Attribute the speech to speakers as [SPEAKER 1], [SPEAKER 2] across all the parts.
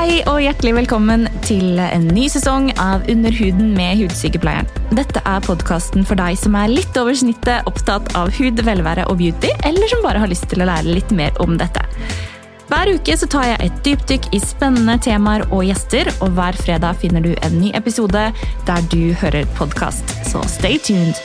[SPEAKER 1] Hei og hjertelig velkommen til en ny sesong av Under huden med Hudsykepleieren. Dette er podkasten for deg som er litt over snittet opptatt av hud, velvære og beauty, eller som bare har lyst til å lære litt mer om dette. Hver uke så tar jeg et dypdykk i spennende temaer og gjester, og hver fredag finner du en ny episode der du hører podkast. Så stay tuned!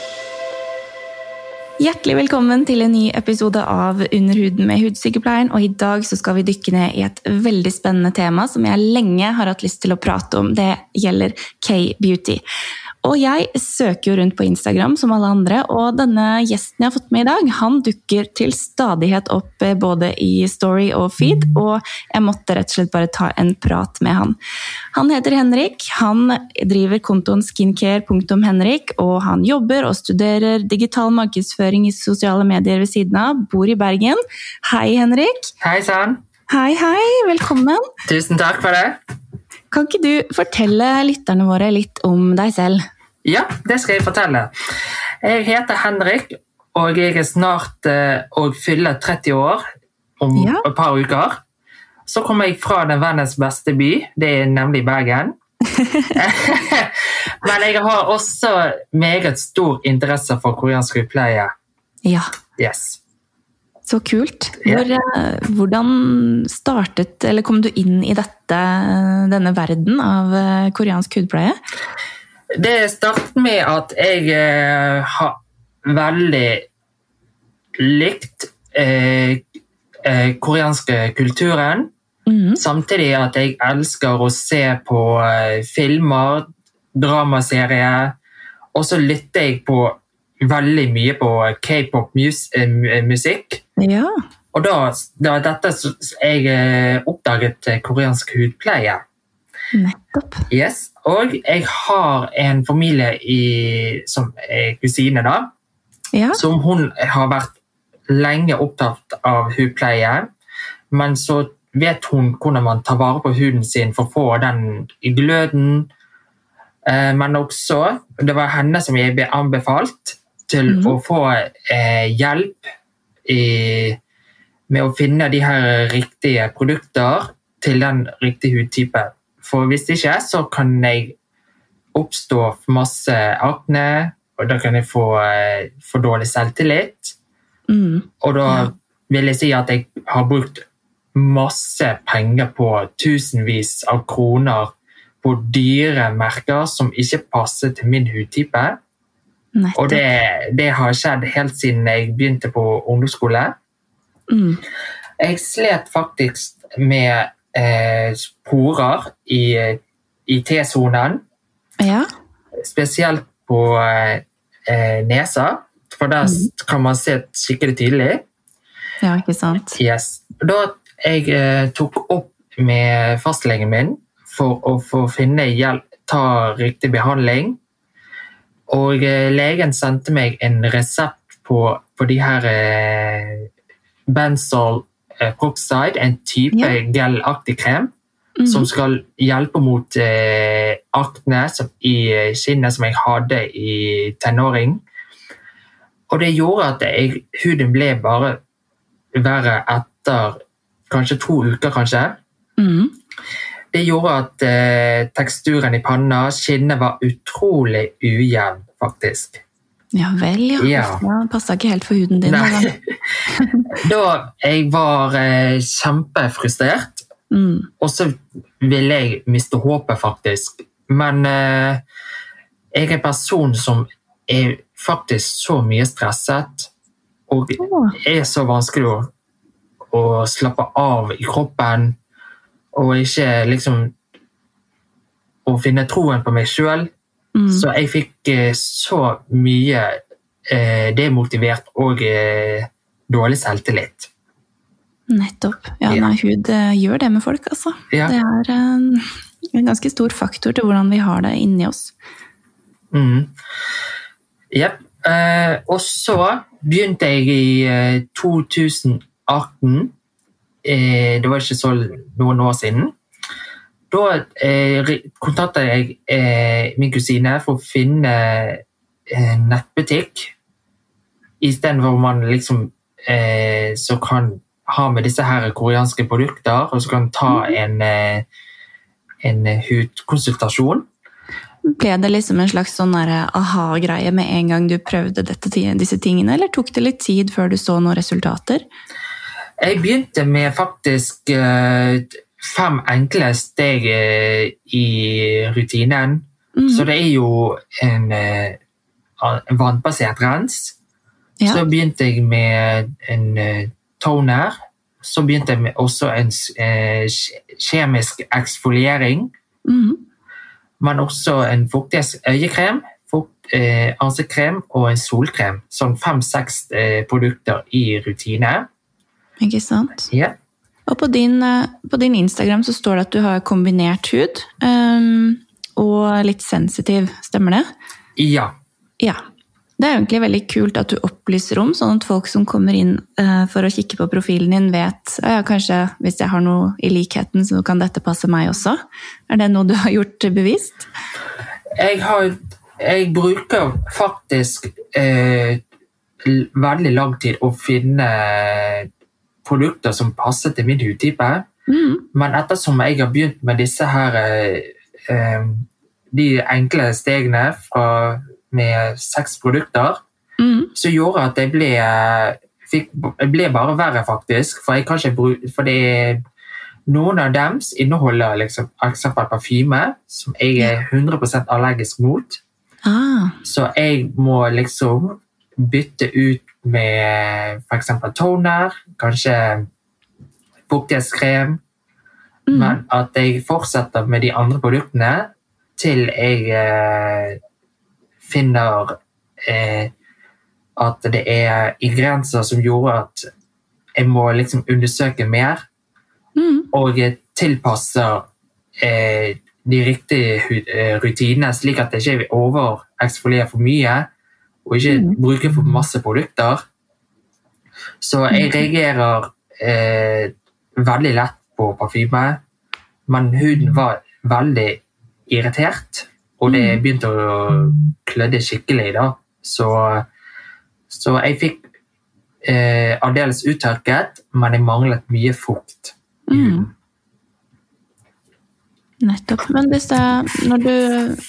[SPEAKER 1] Hjertelig velkommen til en ny episode av Under huden med Hudsykepleieren. Og i dag skal vi dykke ned i et veldig spennende tema som jeg lenge har hatt lyst til å prate om. Det gjelder K-beauty. Og jeg søker jo rundt på Instagram som alle andre, og denne gjesten jeg har fått med i dag, han dukker til stadighet opp eh, både i story og feed, og jeg måtte rett og slett bare ta en prat med han. Han heter Henrik, han driver kontoen skincare.henrik, og han jobber og studerer digital markedsføring i sosiale medier ved siden av, bor i Bergen. Hei, Henrik.
[SPEAKER 2] Hei sann.
[SPEAKER 1] Hei, hei. Velkommen.
[SPEAKER 2] Tusen takk for det.
[SPEAKER 1] Kan ikke du fortelle lytterne våre litt om deg selv?
[SPEAKER 2] Ja, det skal jeg fortelle. Jeg heter Henrik, og jeg er snart eh, å fylle 30 år om
[SPEAKER 1] Ja.
[SPEAKER 2] et par uker. Så kommer jeg fra den verdens beste by, det er nemlig Bergen. Men jeg har også meget stor interesse for koreansk hudpleie.
[SPEAKER 1] Ja.
[SPEAKER 2] Yes.
[SPEAKER 1] Så kult. Hvor, ja. hvordan startet, eller kom du inn i dette, denne verden av eh, koreansk hudpleie?
[SPEAKER 2] Det startet med at jeg eh, har veldig likt eh, eh, koreanske kulturen.
[SPEAKER 1] Mm.
[SPEAKER 2] Samtidig at jeg elsker å se på eh, filmer, dramaserier, og så lytter jeg på veldig mye på k-pop-musikk.
[SPEAKER 1] Ja.
[SPEAKER 2] Og da, det var dette jeg eh, oppdaget eh, koreansk hudpleie.
[SPEAKER 1] Nettopp.
[SPEAKER 2] Yes. Og jeg har en familie i, som er kusine, da,
[SPEAKER 1] Ja.
[SPEAKER 2] som hun har vært lenge opptatt av hudpleie. Men så vet hun hvordan man tar vare på huden sin for å få den gløden. Eh, Men også, det var henne som jeg ble anbefalt til
[SPEAKER 1] mm.
[SPEAKER 2] å få eh, hjelp i, med å finne de her riktige produkter til den riktige hudtypen. For hvis ikke, så kan jeg oppstå masse akne, og da kan jeg få eh, for dårlig selvtillit.
[SPEAKER 1] Mm.
[SPEAKER 2] Og da
[SPEAKER 1] Ja.
[SPEAKER 2] vil jeg si at jeg har brukt masse penger på tusenvis av kroner på dyre merker som ikke passer til min hudtype.
[SPEAKER 1] Nettopp.
[SPEAKER 2] Og det, det har skjedd helt siden jeg begynte på ungdomsskole.
[SPEAKER 1] Mm.
[SPEAKER 2] Jeg slet faktisk med eh, porer i, i T-sonen,
[SPEAKER 1] Ja.
[SPEAKER 2] spesielt på eh, eh, nesa, for der
[SPEAKER 1] mm.
[SPEAKER 2] kan man se skikkelig tydelig.
[SPEAKER 1] ja, ikke sant.
[SPEAKER 2] Yes. Da jeg eh, tok opp med fastlegen min for å få finne hjelp, ta riktig behandling, og eh, legen sendte meg en resept på, på de her eh, Benzol eh, Proxide, en type
[SPEAKER 1] Ja.
[SPEAKER 2] gelaktig krem,
[SPEAKER 1] Mhm.
[SPEAKER 2] som skal hjelpe mot eh, akne som, i skinnet kinnet som jeg hadde i tenåring. Og det gjorde at jeg, huden ble bare verre etter kanskje to uker, kanskje.
[SPEAKER 1] Mm.
[SPEAKER 2] Det gjorde at eh, teksturen i panna, skinnet, var utrolig ujevn, faktisk.
[SPEAKER 1] Ja vel, ja.
[SPEAKER 2] Ja.
[SPEAKER 1] ja Passa ikke helt for huden din.
[SPEAKER 2] Nei.
[SPEAKER 1] da.
[SPEAKER 2] jeg var eh, kjempefrustrert,
[SPEAKER 1] Mm.
[SPEAKER 2] og så ville jeg miste håpet, faktisk. Men eh, jeg er en person som er faktisk så mye stresset, og
[SPEAKER 1] Åh.
[SPEAKER 2] er så vanskelig å, å slappe av i kroppen, og ikke liksom å finne troen på meg sjøl.
[SPEAKER 1] Mm.
[SPEAKER 2] Så jeg fikk eh, så mye eh, demotivert og eh, dårlig selvtillit.
[SPEAKER 1] Nettopp. Ja,
[SPEAKER 2] Ja.
[SPEAKER 1] nei, hud eh, gjør det med folk, altså.
[SPEAKER 2] Ja.
[SPEAKER 1] Det er en, en ganske stor faktor til hvordan vi har det inni oss.
[SPEAKER 2] Mm. Yep. Eh, og så begynte jeg i eh, 2018. Eh, det var ikke så noen år siden. Da eh, kontakta jeg eh, min kusine for å finne en nettbutikk istedenfor man liksom eh, så kan ha med disse her koreanske produkter, og så kan ta en, eh, en hudkonsultasjon.
[SPEAKER 1] Ble det liksom en slags sånn aha-greie med en gang du prøvde dette, disse tingene, eller tok det litt tid før du så noen resultater?
[SPEAKER 2] Jeg begynte med faktisk uh, fem enkle steg uh, i rutinen. Mm. Så det er jo en, uh, en vannbasert rens. Ja. Så begynte jeg med en toner. Så begynte jeg med også en kjemisk eksfoliering. Mm men også en fuktighetsøyekrem, fukt, eh, ansiktskrem og en solkrem. Sånn fem-seks eh, produkter i rutine.
[SPEAKER 1] Ikke sant?
[SPEAKER 2] Ja.
[SPEAKER 1] Og på din, eh, på din, Instagram så står det at du har kombinert hud um, og litt sensitiv, stemmer det?
[SPEAKER 2] Ja.
[SPEAKER 1] Ja. Det er egentlig veldig kult at du opplyser om, sånn at folk som kommer inn uh, for å kikke på profilen din, vet ja, kanskje hvis jeg har noe i likheten, så kan dette passe meg også. Er det noe du har gjort bevisst?
[SPEAKER 2] Jeg, har, jeg bruker faktisk uh, veldig lang tid å finne produkter som passer til min hudtype. Mm. Men ettersom jeg har begynt med disse her eh, de enkle stegene fra med seks produkter, mm. så gjorde at jeg ble, fikk, jeg ble bare verre, faktisk. For, jeg kan ikke bruke, for det er noen av dem inneholder liksom, eksempel parfyme, som jeg er 100 allergisk mot.
[SPEAKER 1] Ah.
[SPEAKER 2] Så jeg må liksom bytte ut med f.eks. toner, kanskje fuktighetskrem. Mm. Men at jeg fortsetter med de andre produktene til jeg eh, finner eh, at det er ingredienser som gjorde at jeg må liksom undersøke mer. Mm. Og tilpasser eh, de riktige eh, rutinene, slik at jeg ikke overeksfolierer for mye. Og ikke mm. bruke for masse produkter. Så jeg reagerer eh, veldig lett på parfyme. Men huden var veldig irritert. Og det mm. begynte å klødde skikkelig, da. Så, så jeg fikk eh, aldeles uttørket, men jeg manglet mye fukt.
[SPEAKER 1] Mm. Nettopp. Men disse, du,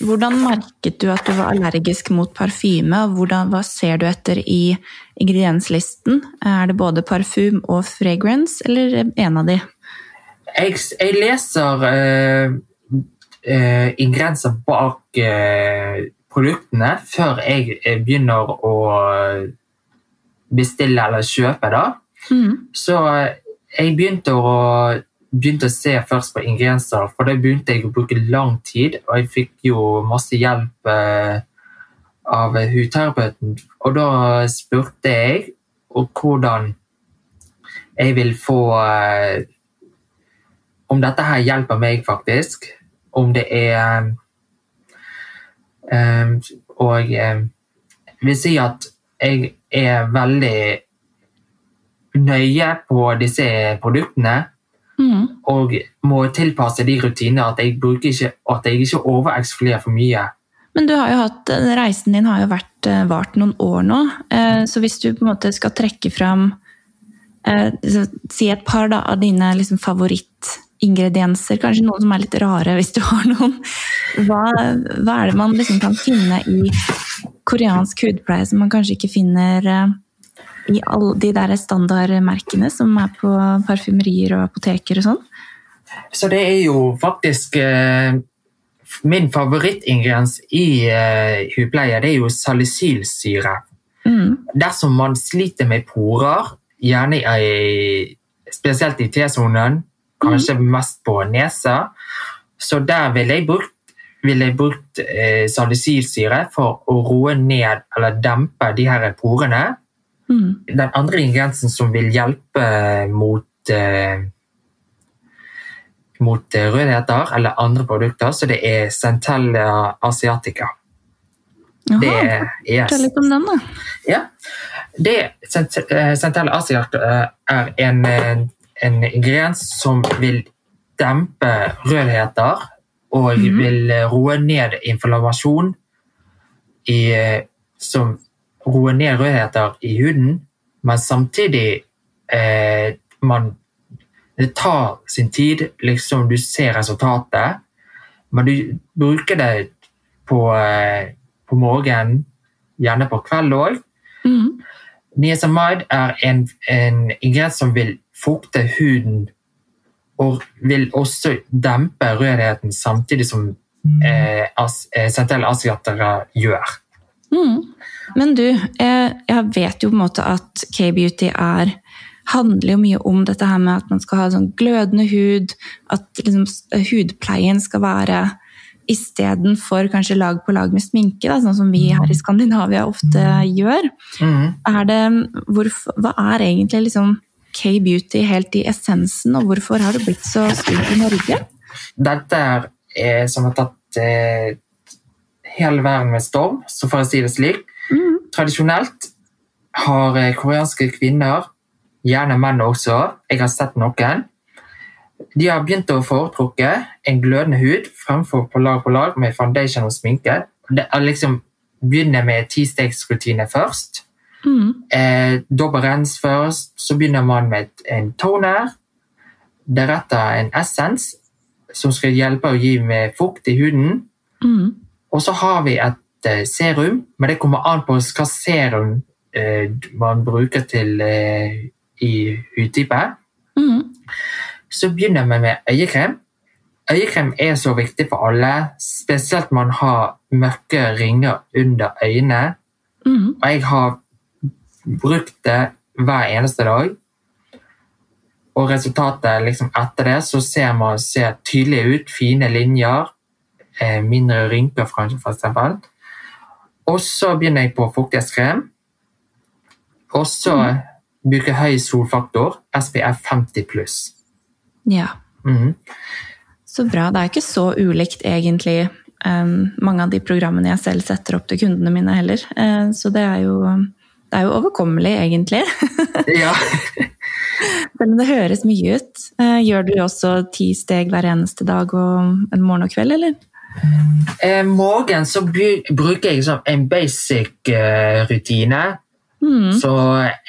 [SPEAKER 1] hvordan merket du at du var allergisk mot parfyme? og hvordan, Hva ser du etter i ingredienslisten? Er det både parfym og fragrance, eller en av de?
[SPEAKER 2] Jeg, jeg leser uh, eh, ingredienser bak eh, produktene før jeg eh, begynner å bestille eller kjøpe. da. Mm. Så eh, jeg begynte å, begynte å, se først på ingredienser, for da begynte jeg å bruke lang tid. Og jeg fikk jo masse hjelp eh, av hudterapeuten. Og da spurte jeg hvordan jeg vil få eh, Om dette her hjelper meg, faktisk om det er um, Og um, vil si at jeg er veldig nøye på disse produktene. Mm. Og må tilpasse de rutinene at jeg, ikke, at jeg ikke overeksfolierer for mye.
[SPEAKER 1] Men du har jo hatt, reisen din har jo vært, eh, vart noen år nå. Eh, så hvis du på en måte skal trekke fram Si et par da, av dine liksom, favorittingredienser, kanskje noen som er litt rare hvis du har noen. Hva, hva er det man liksom kan finne i koreansk hudpleie som man kanskje ikke finner eh, i alle de der standardmerkene som er på parfymerier og apoteker og sånn?
[SPEAKER 2] Så det er jo faktisk eh, Min favorittingrediens i eh, hudpleie det er jo salicylsyre. Mm. Dersom man sliter med porer, gjerne i, spesielt i T-sonen, kanskje mm. mest på nesa. Så der ville jeg brukt, vil jeg brukt eh, salicylsyre for å roe ned eller dempe de her porene. Mm. Den andre ingrediensen som vil hjelpe mot eh, mot eh, rødheter eller andre produkter, så det er Centella asiatica.
[SPEAKER 1] Jaha, det er, yes. Fortell litt om den, da.
[SPEAKER 2] Ja. Det, eh, Centella asiatica eh, er en en ingrediens som vil dempe rødheter og mm. vil roe ned inflammasjon i, som roer ned rødheter i huden, men samtidig eh, man, Det tar sin tid, liksom du ser resultatet. men du bruker det på, eh, på morgenen, gjerne på kveld òg.
[SPEAKER 1] Mm.
[SPEAKER 2] Niacinamide er en, en ingrediens som vil fukte huden og vil også dempe rødheten, samtidig som eh, as, asiatere gjør.
[SPEAKER 1] Mm. Men du, jeg, jeg, vet jo på en måte at K-beauty er handler jo mye om dette her med at man skal ha sånn glødende hud, at liksom, hudpleien skal være istedenfor kanskje lag på lag med sminke, da, sånn som vi her i Skandinavia ofte gjør.
[SPEAKER 2] Mm.
[SPEAKER 1] Er det, hvorfor, hva er egentlig liksom K-beauty helt i essensen, og hvorfor har det blitt så stort i Norge?
[SPEAKER 2] Dette er eh, som har tatt eh, hele verden med storm, så for å si det slik. Tradisjonelt har eh, koreanske kvinner, gjerne menn også, jeg har sett noen, de har begynt å foretrukke en glødende hud fremfor på lag på lag med foundation og sminke. Det er liksom Begynner med tistegsrutine først.
[SPEAKER 1] Mm.
[SPEAKER 2] Eh, Dobbel rens først, så begynner man med en toner. Deretter en essens som skal hjelpe å gi med fukt i huden.
[SPEAKER 1] Mm.
[SPEAKER 2] Og så har vi et eh, serum, men det kommer an på hva serum eh, man bruker til eh, i hudtype.
[SPEAKER 1] Mm.
[SPEAKER 2] Så begynner vi med øyekrem. Øyekrem er så viktig for alle, spesielt man har mørke ringer under øynene.
[SPEAKER 1] Mm.
[SPEAKER 2] Og jeg har brukt det hver eneste dag. Og resultatet liksom etter det så ser man ser tydelig ut. Fine linjer. Eh, mindre rynker, f.eks. Og så begynner jeg på fuktighetskrem. Og så bruker jeg høy solfaktor, SPF 50 pluss.
[SPEAKER 1] Ja.
[SPEAKER 2] Mm.
[SPEAKER 1] Så bra. Det er ikke så ulikt, egentlig, um, mange av de programmene jeg selv setter opp til kundene mine heller. Uh, så det er jo, det er jo overkommelig, egentlig.
[SPEAKER 2] Ja.
[SPEAKER 1] Selv om det høres mye ut. Eh, gjør du også ti steg hver eneste dag og en morgen og kveld, eller?
[SPEAKER 2] Eh, morgen så bruker jeg sånn en basic eh, rutine.
[SPEAKER 1] Mm.
[SPEAKER 2] Så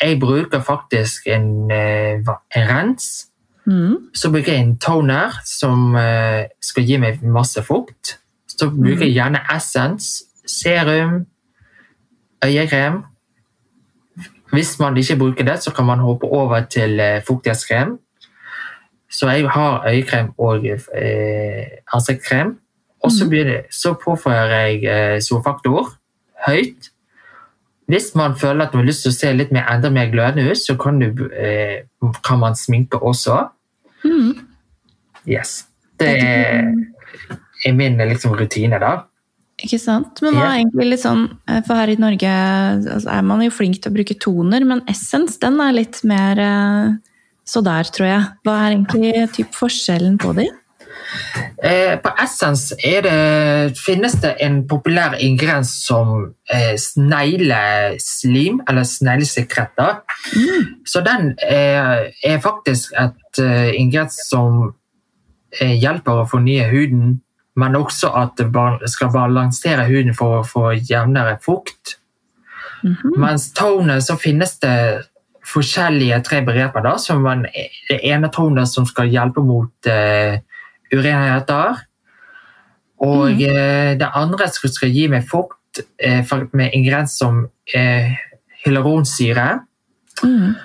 [SPEAKER 2] jeg bruker faktisk en, eh, en rens.
[SPEAKER 1] Mm.
[SPEAKER 2] Så bruker jeg en toner som eh, skal gi meg masse fukt. Så bruker jeg gjerne essence, serum, øyekrem. Hvis man ikke bruker det, så kan man hoppe over til eh, fuktighetskrem. Så jeg har øyekrem og eh, ansiktskrem. Og så,
[SPEAKER 1] Mhm.
[SPEAKER 2] begynner, så påfører jeg eh, solfaktor høyt. Hvis man føler at man har lyst til å se litt mer, enda mer glødende ut, så kan, du, eh, kan man sminke også.
[SPEAKER 1] Mm.
[SPEAKER 2] Yes. Det er, er min liksom, rutine, da.
[SPEAKER 1] Ikke sant? Men hva er egentlig litt sånn eh, For her i Norge altså, er man jo flink til å bruke toner, men essence den er litt mer eh, så der, tror jeg. Hva er egentlig typ forskjellen på de?
[SPEAKER 2] Eh, på Essence det, finnes det en populær ingrediens som eh, snegleslim, eller sneglesekretter. Så den er, er faktisk et eh, ingrediens som eh, hjelper å fornye huden, men også at det skal balansere huden for å få jevnere fukt.
[SPEAKER 1] Mhm.
[SPEAKER 2] Mens toner så finnes det forskjellige tre begreper. da, som man, Det ene toner som skal hjelpe mot eh, urenheter. Og
[SPEAKER 1] mm.
[SPEAKER 2] eh, det andre som skal gi meg fukt eh, med ingrediens som eh, hyaluronsyre.
[SPEAKER 1] Mm.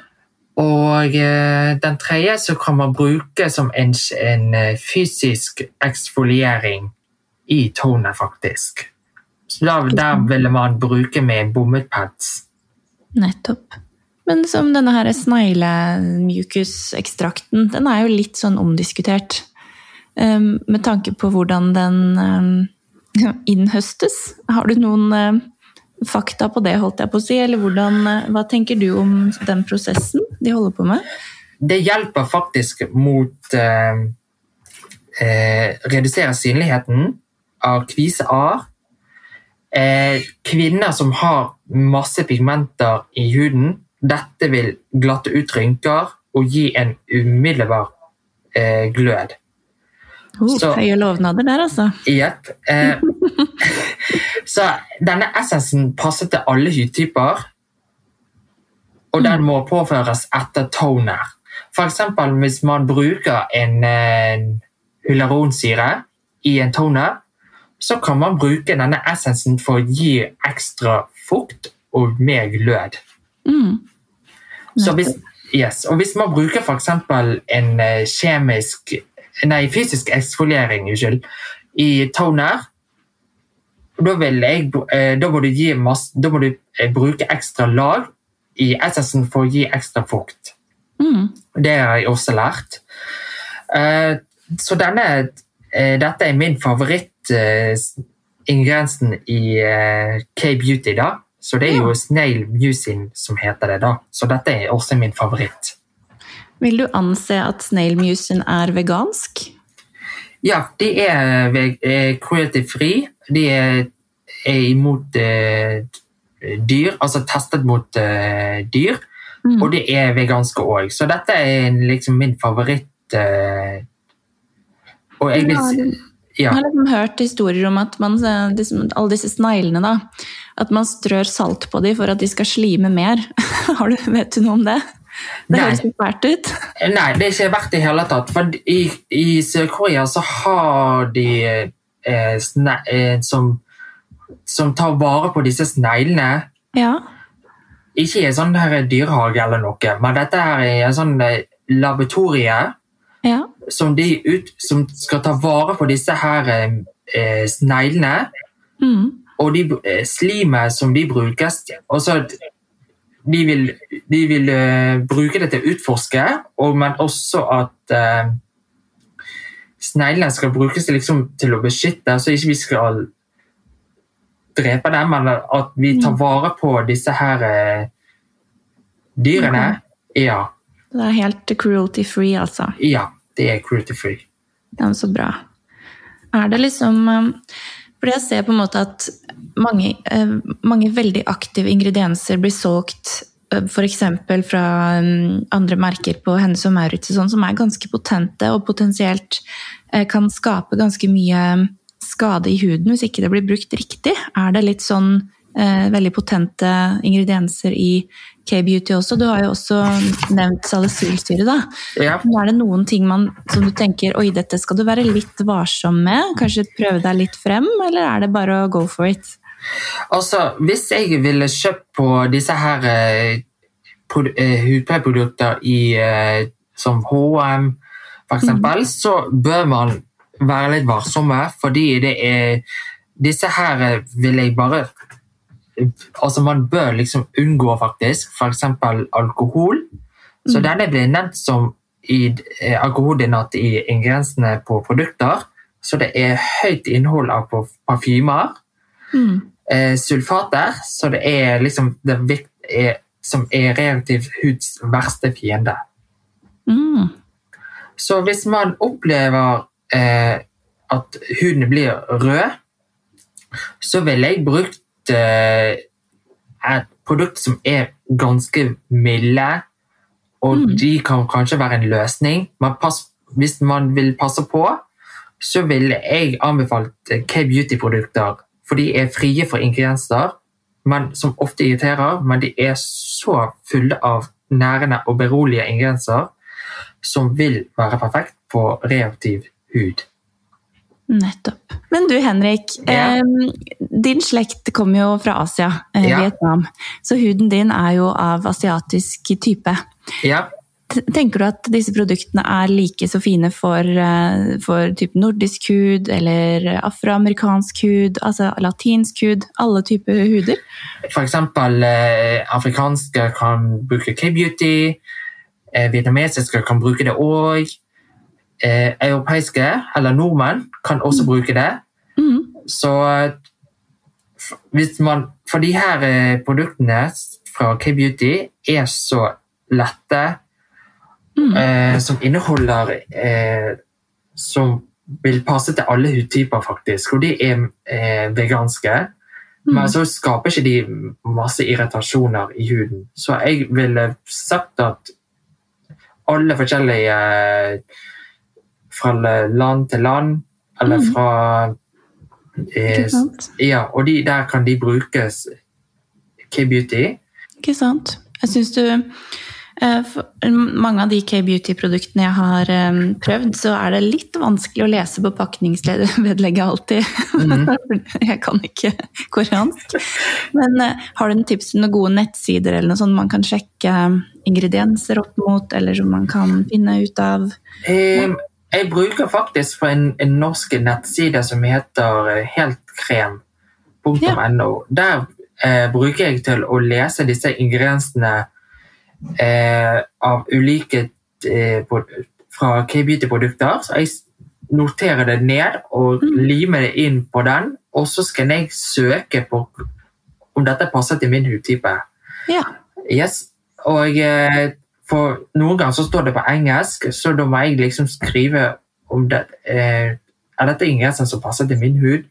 [SPEAKER 2] Og eh, den tredje så kan man bruke som en, en eh, fysisk eksfoliering i tårnet, faktisk. Så da, der ville man bruke med bomullpads.
[SPEAKER 1] Nettopp. Men som denne her sneglemjukusekstrakten, den er jo litt sånn omdiskutert. Um, med tanke på hvordan den um, innhøstes. Har du noen um, fakta på det, holdt jeg på å si? Eller hvordan, uh, hva tenker du om den prosessen de holder på med?
[SPEAKER 2] Det hjelper faktisk mot eh, eh, redusere synligheten av kvisear. Eh, kvinner som har masse pigmenter i huden, dette vil glatte ut rynker og gi en umiddelbar eh, glød.
[SPEAKER 1] Oh,
[SPEAKER 2] Så-
[SPEAKER 1] høye lovnader der, altså.
[SPEAKER 2] Jepp. Eh, så denne essensen passer til alle hudtyper, og den må påføres etter toner. Eksempel hvis man bruker en, eh, hyaluronsyre i en toner, så kan man bruke denne essensen for å gi ekstra fukt og mer glød.
[SPEAKER 1] Mm.
[SPEAKER 2] Så hvis, yes, og hvis man bruker f.eks. en eh, kjemisk Nei, fysisk eksfoliering unnskyld, i toner, da, vil jeg, da, må masse, da må du eh, bruke ekstra lag i essensen for å gi ekstra fukt.
[SPEAKER 1] Mm.
[SPEAKER 2] Det har jeg også lært. Eh, Så denne, eh, dette er min favorittingrediensen i K-beauty. da. Så det er jo snail musing som heter det. da. Så dette er også min favoritt.
[SPEAKER 1] Vil du anse at snail musen er vegansk?
[SPEAKER 2] Ja, de er eh, cruelty-fri. De er, er imot eh, dyr, altså testet mot eh, dyr.
[SPEAKER 1] Mm.
[SPEAKER 2] Og de er veganske òg. Så dette er en- liksom min favoritt. Eh, og jeg vil si
[SPEAKER 1] Jeg har liksom hørt historier om at man, eh, alle disse sneglene da, at man strør salt på dem for at de skal slime mer. Har du, vet du noe om det? Det høres ikke fælt ut.
[SPEAKER 2] Nei, det er ikke verdt det i hele tatt. For i, i Sør-Korea så har de eh, sne, eh, som, som tar vare på disse sneglene.
[SPEAKER 1] Ja.
[SPEAKER 2] Ikke i en sånn her dyrehage eller noe, men dette her er en sånn eh, laboratorie
[SPEAKER 1] ja.
[SPEAKER 2] som, de ut, som skal ta vare på disse her eh, eh, sneglene.
[SPEAKER 1] Mm.
[SPEAKER 2] Og de eh, slimet som de brukes og så de vil, de vil eh, bruke det til å utforske, og, men også at eh, sneglene skal brukes til, liksom, til å beskytte, så ikke vi skal drepe dem, men at vi tar vare på disse her eh, dyrene. Ja,
[SPEAKER 1] Det er helt cruelty free, altså.
[SPEAKER 2] ja, det er cruelty free.
[SPEAKER 1] Ja, er så bra. Er det liksom um, Fordi jeg ser på en måte at mange, eh, mange veldig aktive ingredienser blir solgt f.eks. fra um, andre merker på Hennes og Maurits sånn, som er ganske potente og potensielt eh, kan skape ganske mye skade i huden hvis ikke det blir brukt riktig. Er det litt sånn eh, veldig potente ingredienser i K-beauty også? Du har jo også nevnt salicylsyre, da.
[SPEAKER 2] Ja.
[SPEAKER 1] Er det noen ting man, som du tenker oi, dette skal du være litt varsom med? Kanskje prøve deg litt frem, eller er det bare å go for it?
[SPEAKER 2] Altså, hvis jeg ville kjøpt på disse her eh, eh, hudpleieprodukter i eh, som H&M for eksempel, så bør man være litt varsomme, fordi det er disse her eh, vil jeg bare Altså, man bør liksom unngå faktisk, eksempel alkohol. Så
[SPEAKER 1] Mm.
[SPEAKER 2] denne blir nevnt som i eh, alkoholdinat i ingrediensene på produkter. Så det er høyt innhold av parfymer
[SPEAKER 1] Mm.
[SPEAKER 2] eh, sulfater, så det er liksom det er, som er reaktiv huds verste fiende.
[SPEAKER 1] Mm.
[SPEAKER 2] Så hvis man opplever eh, at huden blir rød, så ville jeg brukt et produkt som er ganske milde, og
[SPEAKER 1] Mm.
[SPEAKER 2] de kan kanskje være en løsning. Pass, hvis man vil passe på, så ville jeg anbefalt eh, K-beauty-produkter, for de er frie for ingredienser, som ofte irriterer, men de er så fulle av nærende og berolige ingredienser som vil være perfekt på reaktiv hud.
[SPEAKER 1] Nettopp. Men du Henrik,
[SPEAKER 2] Ja.
[SPEAKER 1] eh, din slekt kommer jo fra Asia, eh,
[SPEAKER 2] Ja.
[SPEAKER 1] Vietnam. Så huden din er jo av asiatisk type.
[SPEAKER 2] Ja,
[SPEAKER 1] Tenker du at disse produktene er like så fine for, eh, for type nordisk hud eller afroamerikansk hud, altså latinsk hud, alle typer huder?
[SPEAKER 2] eksempel eh, afrikanske kan bruke K-beauty, eh, vietnamesiske kan bruke det òg. Eh, europeiske, eller nordmenn, kan også bruke det.
[SPEAKER 1] Mm.
[SPEAKER 2] Så hvis man For de her eh, produktene fra K-beauty er så lette,
[SPEAKER 1] Mm.
[SPEAKER 2] eh, som inneholder eh, Som vil passe til alle hudtyper, faktisk. Og de er eh, veganske.
[SPEAKER 1] Mm.
[SPEAKER 2] Men så skaper ikke de masse irritasjoner i huden. Så jeg ville sagt at alle forskjellige eh, Fra land til land, eller
[SPEAKER 1] Mm.
[SPEAKER 2] fra eh? Ja, og de, der kan de brukes K-beauty.
[SPEAKER 1] Ikke sant? Jeg syns du Eh, for mange av de K-beauty-produktene jeg har um, prøvd, så er det litt vanskelig å lese på pakningsvedlegget alltid. Mm. jeg kan ikke koreansk. Men uh, har du en tips til noen gode nettsider eller noe sånt man kan sjekke ingredienser opp mot, eller som man kan finne ut av?
[SPEAKER 2] Um, jeg bruker faktisk for en, en norsk nettside som heter heltkrem.no. Ja. Der eh, bruker jeg til å lese disse ingrediensene eh, av ulike eh, fra K-beauty-produkter. Så jeg noterer det ned og mm. limer det inn på den. Og så skal jeg søke på om dette passer til min hudtype.
[SPEAKER 1] Ja.
[SPEAKER 2] Yes. Og eh, for noen ganger så står det på engelsk, så da må jeg liksom skrive om det. Eh, er dette ingredienser som passer til min hud?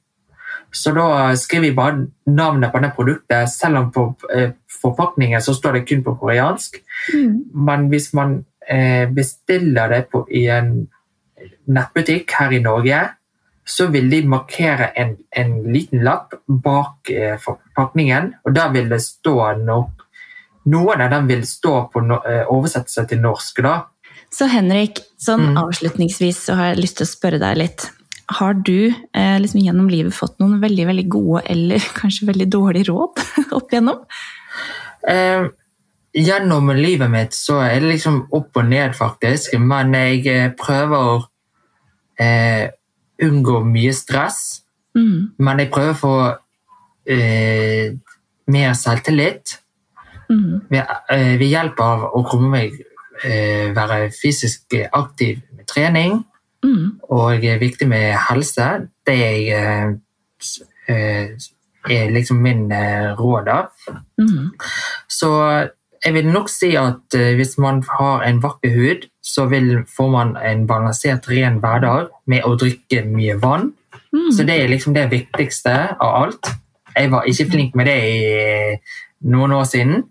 [SPEAKER 2] Så da skriver jeg bare navnet på det produktet, selv om på eh, forpakningen så står det kun på koreansk. Mm. Men hvis man eh, bestiller det på, i en nettbutikk her i Norge, så vil de markere en, en liten lapp bak eh, forpakningen, og der vil det stå noe Noen av dem vil stå på no, eh, oversettelse til norsk. da.
[SPEAKER 1] Så Henrik, sånn mm. avslutningsvis så har jeg lyst til å spørre deg litt. Har du eh, liksom gjennom livet fått noen veldig veldig gode eller kanskje veldig dårlige råd opp igjennom?
[SPEAKER 2] Eh, gjennom livet mitt så er det liksom opp og ned, faktisk. Men jeg eh, prøver å eh, unngå mye stress. Mm. Men jeg prøver å få eh, mer selvtillit. Mm. Ved, eh, ved, hjelp av å komme meg være fysisk aktiv med trening Mm. Og viktig med helse. Det er, eh, er liksom min eh, råd, da. Mm. Så jeg vil nok si at eh, hvis man har en vakker hud, så vil, får man en balansert, ren hverdag med å drikke mye vann. Mm. Så det er liksom det viktigste av alt. Jeg var ikke flink med det i noen år siden,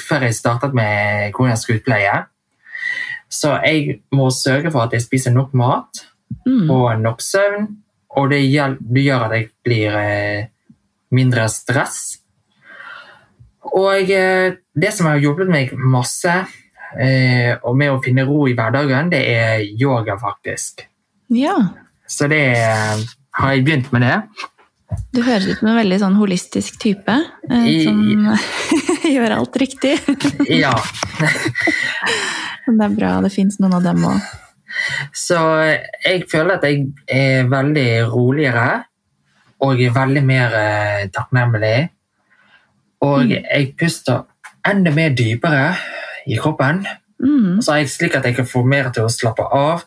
[SPEAKER 2] før jeg startet med koreansk utpleie. Så jeg må sørge for at jeg spiser nok mat mm. og nok søvn. Og det, det gjør at jeg blir eh, mindre stress. Og eh, det som har hjulpet meg masse eh, og med å finne ro i hverdagen, det er yoga, faktisk.
[SPEAKER 1] Ja.
[SPEAKER 2] Så det har jeg begynt med det.
[SPEAKER 1] Du høres ut som en veldig sånn holistisk type eh, som gjør alt riktig.
[SPEAKER 2] ja.
[SPEAKER 1] Det er bra det fins noen av dem òg.
[SPEAKER 2] Så jeg føler at jeg er veldig roligere og er veldig mer eh, takknemlig. Og mm. jeg puster enda mer dypere i kroppen. Mm. Så er jeg slik at jeg kan få mer til å slappe av.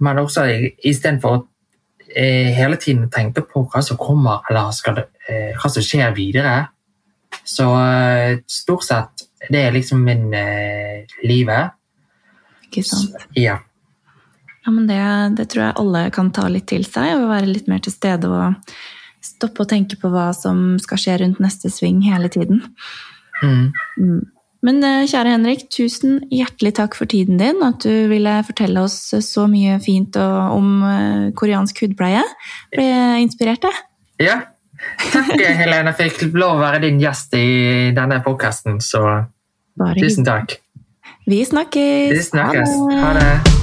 [SPEAKER 2] Men også istedenfor å hele tiden tenker på hva som kommer, eller det, eh, hva som skjer videre. Så eh, stort sett det er liksom min eh, livet.
[SPEAKER 1] Ikke sant?
[SPEAKER 2] Så, ja.
[SPEAKER 1] ja men det, det, tror jeg alle kan ta litt til seg, og være litt mer til stede og stoppe å tenke på hva som skal skje rundt neste sving hele tiden. Mm. Mm. Men eh, kjære Henrik, tusen hjertelig takk for tiden din. At du ville fortelle oss så mye fint om eh, koreansk hudpleie. Ble inspirert, jeg.
[SPEAKER 2] Ja, Takk, Helene. Fikk lov å være din gjest i denne podkasten, så Bare tusen takk.
[SPEAKER 1] Vi snakkes.
[SPEAKER 2] Vi snakkes. Ha det. Ha det.